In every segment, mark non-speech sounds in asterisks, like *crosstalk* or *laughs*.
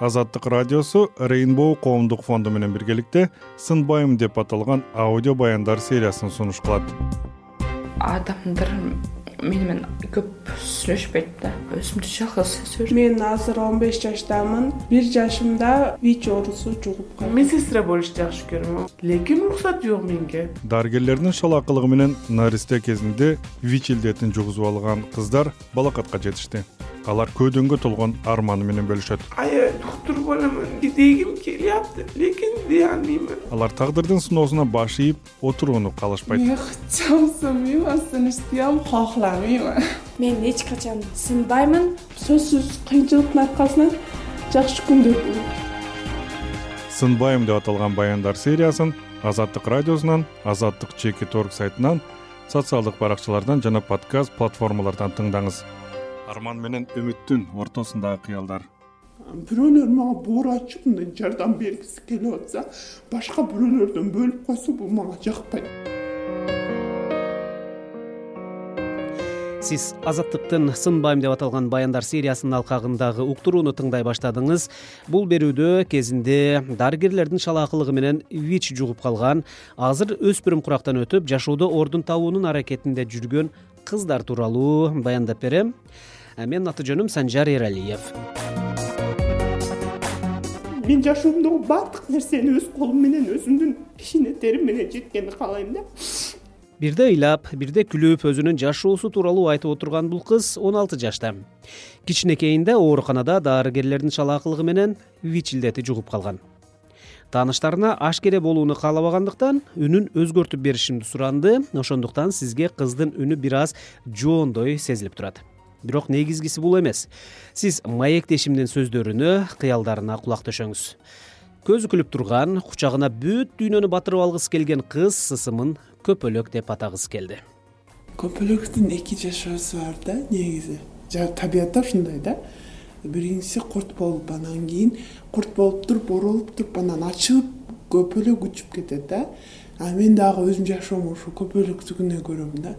азаттык радиосу рейнбоу коомдук фонду менен биргеликте сынбайм деп аталган аудио баяндар сериясын сунуш кылат адамдар мени менен көп сүйлөшпөйт да. Өзүмдү жалгыз сезип мен азыр он беш жаштамын. бир жашымда вич оорусу жугуп калдым медсестра болушты жакшы көрөм лекин уруксат жок менге. Дарыгерлердин шалаакылыгы менен наристе кезинде вич илдетин жугузуп алган кыздар балакатка жетишти алар көөдөнгө толгон арманы менен бөлүшөт. Аябай доктур боломун дегим лекин дей албаймын алар тагдырдын сыноосуна баш ийип отурууну каалашпайт мен ычам сынбайм сынышты кааламайм мен. Эч качан сынбаймын сөзсүз кыйынчылыктын аркасынан жакшы күндөр болот сынбайм деп аталган баяндар сериясын азаттык радиосунан азаттык чекит орг сайтынан социалдык баракчалардан жана подкаст платформалардан тыңдаңыз арман менен үмүттүн ортосундагы кыялдар. Бирөөлөр мага боор ачып мындай жардам бергиси келип атса башка бирөөлөрдөн бөлүп койсо бул мага жакпайт. Сиз азаттыктын сынбайм деп аталган баяндар сериясынын алкагындагы уктурууну тыңдай баштадыңыз. Бул берүүдө кезинде дарыгерлердин шалаакылыгы менен вич жугуп калган азыр өспүрүм курактан өтүп жашоодо ордун табуунун аракетинде жүргөн кыздар тууралуу баяндап берем менин аты жөнүм санжар эралиев мен жашоомдогу баардык нерсени өз колум менен өзүмдүн кичине терим менен жеткенди каалайм да. Бирде ыйлап бирде күлүп өзүнүн жашоосу тууралуу айтып отурган бул кыз он алты жашта. Кичинекейинде ооруканада дарыгерлердин шалаакылыгы менен вич илдети жугуп калган. Тааныштарына ашкере болууну каалабагандыктан үнүн өзгөртүп беришимди суранды ошондуктан сизге кыздын үнү бир аз жоондой сезилип турат бирок негизгиси бул эмес. Сиз маектешимдин сөздөрүнө кыялдарына кулак төшөңүз. Көзү күлүп турган кучагына бүт дүйнөнү батырып алгысы келген кыз ысымын көпөлөк деп атагысы келди. Көпөлөктүн эки жашоосу бар да негизи. Табиятта ушундай да. Биринчиси курт болуп анан кийин курт болуп туруп оролуп туруп анан ачылып көпөлөк учуп кетет да. А мен дагы өзүмдүн жашоомду ушул көпөлөктүгүнө көрөм да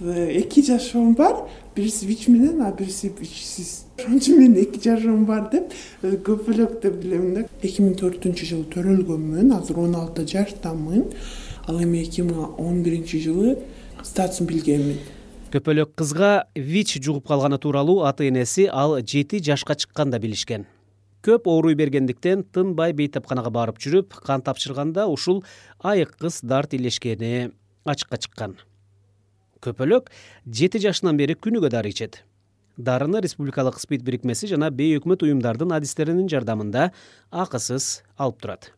эки жашоом бар. Бириси вич менен а бириси вичсиз. Ошон үчүн мен эки жашоом бар деп э, көпөлөк деп билем да. Эки миң төртүнчү жылы төрөлгөнмүн. Азыр он алты жаштамын. Ал эми эки миң он биринчи жылы статусун билгенмин. Көпөлөк кызга вич жугуп калганы тууралуу ата энеси ал жети жашка чыкканда билишкен. Көп ооруй бергендиктен тынбай бейтапканага барып жүрүп кан тапшырганда ушул айык кыз дарт илешкени ачыкка чыккан көпөлөк жети жашынан бери күнүгө дары ичет. Дарыны республикалык спид бирикмеси жана бейөкмөт уюмдардын адистеринин жардамында акысыз алып турат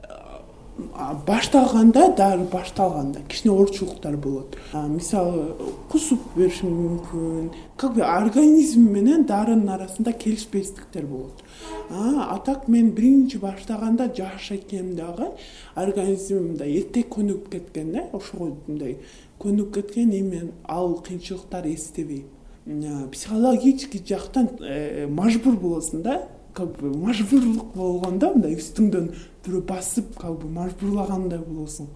башталганда дары башталганда кичине оорчулуктар болот. Мисалы кусуп бериши мүмкүн. Как бы организм менен дарынын арасында келишпестиктер болот. А так мен биринчи баштаганда жаш экенм дагы организмим мындай эрте көнүгүп кеткен да ошого мындай көнүгүп кеткен и мен ал кыйынчылыктарды эстебейм психологический жактан э, мажбур болосуң да как бы мажбурлук болгондо мындай үстүңдөн бирөө басып как бы мажбурлагандай болосуң.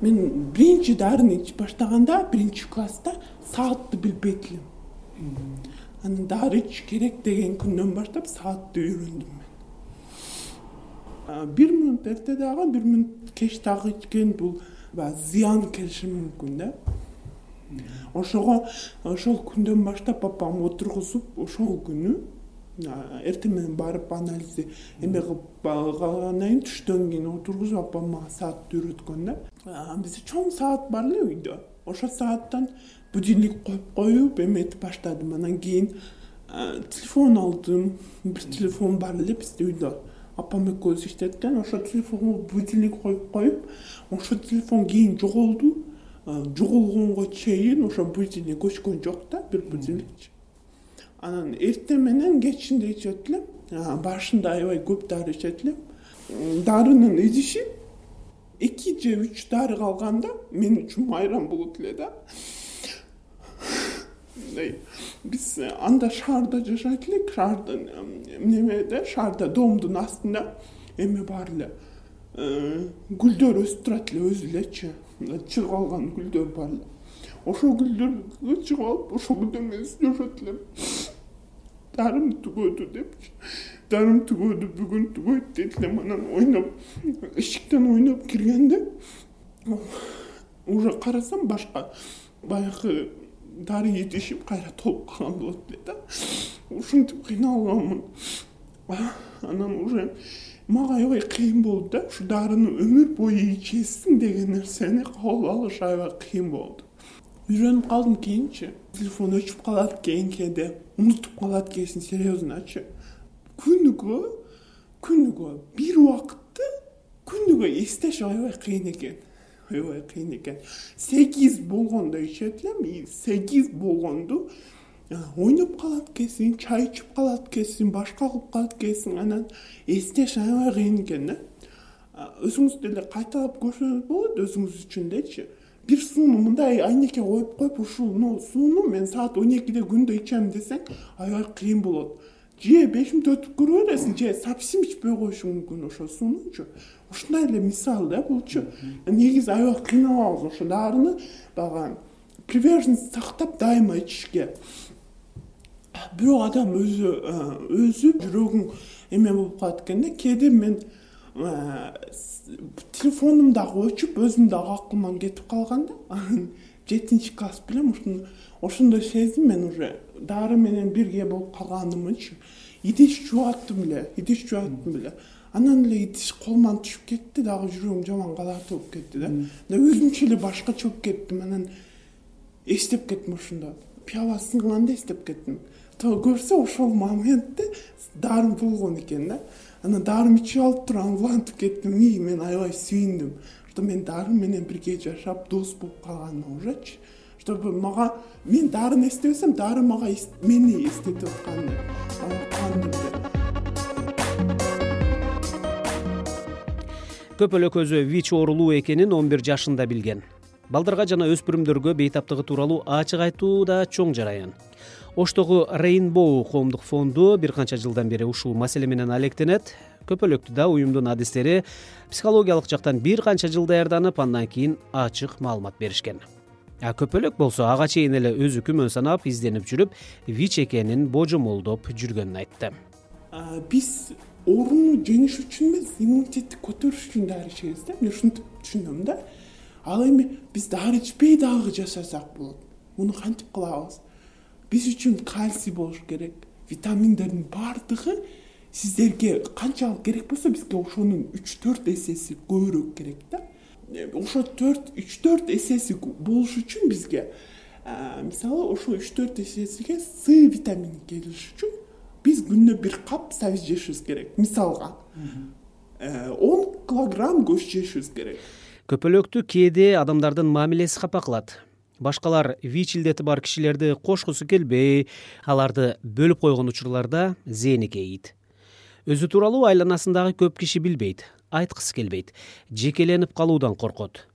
Мен биринчи дарыны ичип баштаганда биринчи класста саатты билбейт элем анан дары ичиш керек деген күндөн баштап саатты үйрөндүм мен. Бир мүнөт эрте дагы бир мүнөт кеч дагы ичкен бул баягы зыян келиши мүмкүн да. Ошого ошол күндөн баштап апам отургузуп ошол күнү эртең менен барып анализди эме кылып алгандан кийин түштөн кийин отургузуп апам мага саатты үйрөткөн да. Бизде чоң саат бар эле үйдө. Ошол сааттан будильник коюп коюп эметип баштадым. Анан кийин телефон алдым. Бир телефон бар эле бизде үйдө. Апам экөөбүз иштеткен. Телефонго будильник коюп коюп ошол телефон кийин жоголду. Жоголгонго чейин ошо будильник өчкөн жок да бир будильникчи анан эртең менен кечинде ичет элем башында аябай көп дары ичет элем дарынын идиши эки же үч дары калганда мен үчүн майрам болот эле да. Мындай биз анда шаарда жашайт элек шаардын немеде шаарда домдун астында эме бар эле. Э, гүлдөр өсүп турат эле өзү элечи чыгып алган гүлдөр бар эле. Ошол гүлдөргө чыгып алып ошол гүлдөр менен сүйлөшөт элем дарым түгөдү депчи дарым түгөдү бүгүн түгөйт деди элем анан ойноп эшиктен ойноп киргенде уже карасам башка баягы дары идишим кайра толуп калган болот эле да. Ушинтип кыйналганмын. Анан уже мага аябай кыйын болду да. Ушу дарыны өмүр бою ичесиң деген нерсени кабыл алыш аябай кыйын болду. Үйрөнүп калдым кийинчи телефон өчүп калат экен кээде унутуп калат экенсиң серьезночу күнүгө күнүгө бир убакытты күнүгө эстеш аябай кыйын экен аябай кыйын экен. Сегиз болгондо ичет элем сегиз болгонду ойноп калат экенсиң чай ичип калат экенсиң башка кылып калат экенсиң анан эстеш аябай кыйын экен да. Өзүңүз деле кайталап көрсөңүз болот өзүңүз үчүн дечи бир сууну мындай айнекке коюп коюп ушуну сууну мен саат он экиде күндө ичем десең аябай кыйын болот. Же беш мүнөт өтүп көрө бересиң же совсем ичпей коюшуң мүмкүн ошол суунучу ушундай эле мисал да булчу негизи аябай кыйналабыз ошо дарыны баягы приверженность сактап дайыма ичишке. Бирок адам өзү өзү жүрөгүң эме болуп калат экен да. Кээде мен телефонум дагы өчүп өзүм дагы акылман кетип калган да. Анан *laughs* жетинчи класс белем ошондо сездим мен уже. Дары менен бирге болуп калганымычы идиш жууаттым эле идиш жууаттым эле. Анан эле идиш колуман түшүп кетти дагы жүрөгүм жаман калааты болуп кетти да. Өзүмчө эле башкача болуп кеттим анан эстеп кеттим ошондо пиала сынганды эстеп кеттим. Көрсө ошол моментте дарым болгон экен да. Анан дарым ичип алып туруп анан кеттим. И мен аябай сүйүндүм что мен дары менен бирге жашап дос болуп калганыма ужечи чтобы мага мен дарыны эстебесем дары мага мени эстетип атканын кубандым көпөлөк өзү вич оорулуу экенин он бир жашында билген балдарга жана өспүрүмдөргө бейтаптыгы тууралуу ачык айтуу да чоң жараян. Оштогу рейнбоу коомдук фонду бир канча жылдан бери ушул маселе менен алектенет. Көпөлөктү да уюмдун адистери психологиялык жактан бир канча жыл даярданып андан кийин ачык маалымат беришкен. А көпөлөк болсо ага чейин эле өзү күмөн санап изденип жүрүп вич экенин божомолдоп жүргөнүн айтты. Биз ооруну жеңиш үчүн эмес иммунитетти көтөрүш үчүн дары ичебиз да. Мен ушинтип түшүнөм да ал эми биз дары ичпей дагы жашасак болот. Муну кантип кылабыз биз үчүн кальций болуш керек витаминдердин баардыгы сиздерге канчалык керек болсо бизге ошонун үч төрт эсеси көбүрөөк керек да. Э, ошо төрт үч төрт эсеси болуш үчүн бизге мисалы ошол үч төрт эсесиге с витамини келиш үчүн биз күнүнө бир кап сабиз жешибиз керек мисалга. Э, он килограмм көч жешибиз керек көпөлөктү кээде адамдардын мамилеси капа кылат башкалар вич илдети бар кишилерди кошкусу келбей аларды бөлүп койгон учурларда зээни кейийт өзү тууралуу айланасындагы көп киши билбейт айткысы келбейт жекеленип калуудан коркот.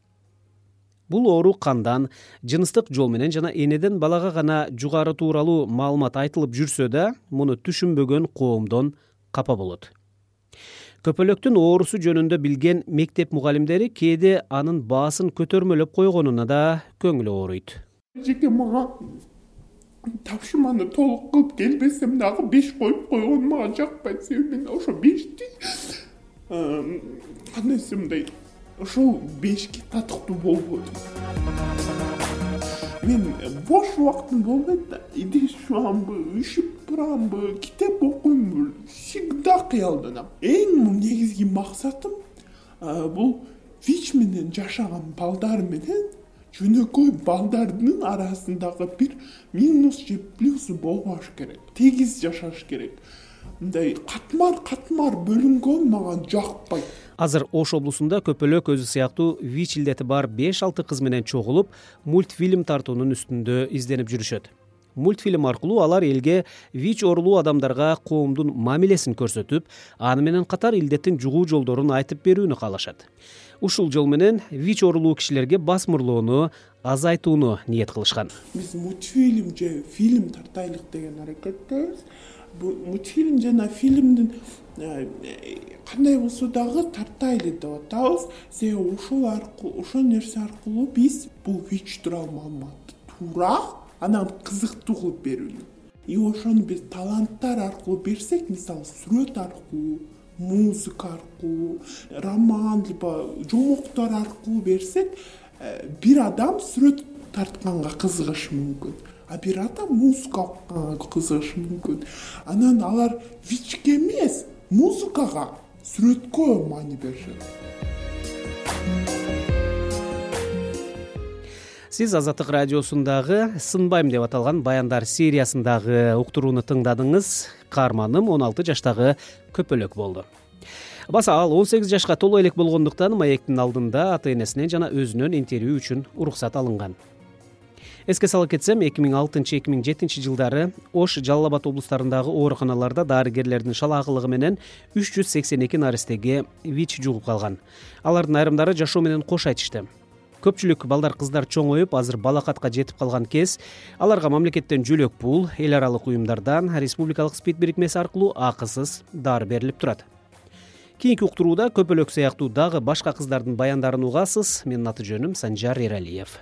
Бул оору кандан жыныстык жол менен жана энеден балага гана жугары тууралуу маалымат айтылып жүрсө да муну түшүнбөгөн коомдон капа болот көпөлөктүн оорусу жөнүндө билген мектеп мугалимдери кээде анын баасын көтөрмөлөп койгонуна да көңүлү ооруйт. Эжеке мага тапшырманы толук кылып келбесем дагы беш коюп койгону мага жакпайт. Себеби мен ошо бешти кандай десем мындай ошол бешке татыктуу болбодум мен бош убактым болбойт да идиш жуамбы үшүп турамбы китеп окуймбу всегда кыялданам. Эң негизги максатым бул вич менен жашаган балдар менен жөнөкөй балдардын арасындагы бир минус же плюсу болбош керек тегиз жашаш керек. Мындай катмар катмар бөлүнгөн мага жакпайт азыр ош облусунда көпөлөк өзү сыяктуу вич илдети бар беш алты кыз менен чогулуп мультфильм тартуунун үстүндө изденип жүрүшөт мультфильм аркылуу алар элге вич оорулуу адамдарга коомдун мамилесин көрсөтүп аны менен катар илдеттин жугуу жолдорун айтып берүүнү каалашат. Ушул жол менен вич оорулуу кишилерге басмырлоону азайтууну ниет кылышкан. Биз мультфильм же фильм тартайлык деген аракеттебиз. Мультфильм жана фильмдин э, кандай болсо дагы тартайлы деп атабыз. Себеби ушул аркылуу ошол нерсе аркылуу биз бул вич тууралуу маалыматты туура анан кызыктуу кылып берүүнү. И ошону биз таланттар аркылуу берсек мисалы сүрөт аркылуу музыка аркылуу роман либо жомоктор аркылуу берсек э, бир адам сүрөт тартканга кызыгышы мүмкүн. А бир адам музыка укканга кызыгышы мүмкүн. Анан алар вичке эмес музыкага сүрөткө маани беришет сиз азаттык радиосундагы сынбайм деп аталган баяндар сериясындагы уктурууну тыңдадыңыз. Каарманым он алты жаштагы көпөлөк болду. Баса ал он сегиз жашка толо элек болгондуктан маектин алдында ата энесинен жана өзүнөн интервью үчүн уруксат алынган. Эске сала кетсем эки миң алтынчы эки миң жетинчи жылдары ош жалал абад облустарындагы ооруканаларда дарыгерлердин шалаакылыгы менен үч жүз сексен эки наристеге вич жугуп калган. Алардын айрымдары жашоо менен кош айтышты көпчүлүк балдар кыздар чоңоюп азыр балакатка жетип калган кез. Аларга мамлекеттен жөлөк пул эл аралык уюмдардан республикалык спид бирикмеси аркылуу акысыз дары берилип турат. Кийинки уктурууда көпөлөк сыяктуу дагы башка кыздардын баяндарын угасыз. Менин аты жөнүм санжар эралиев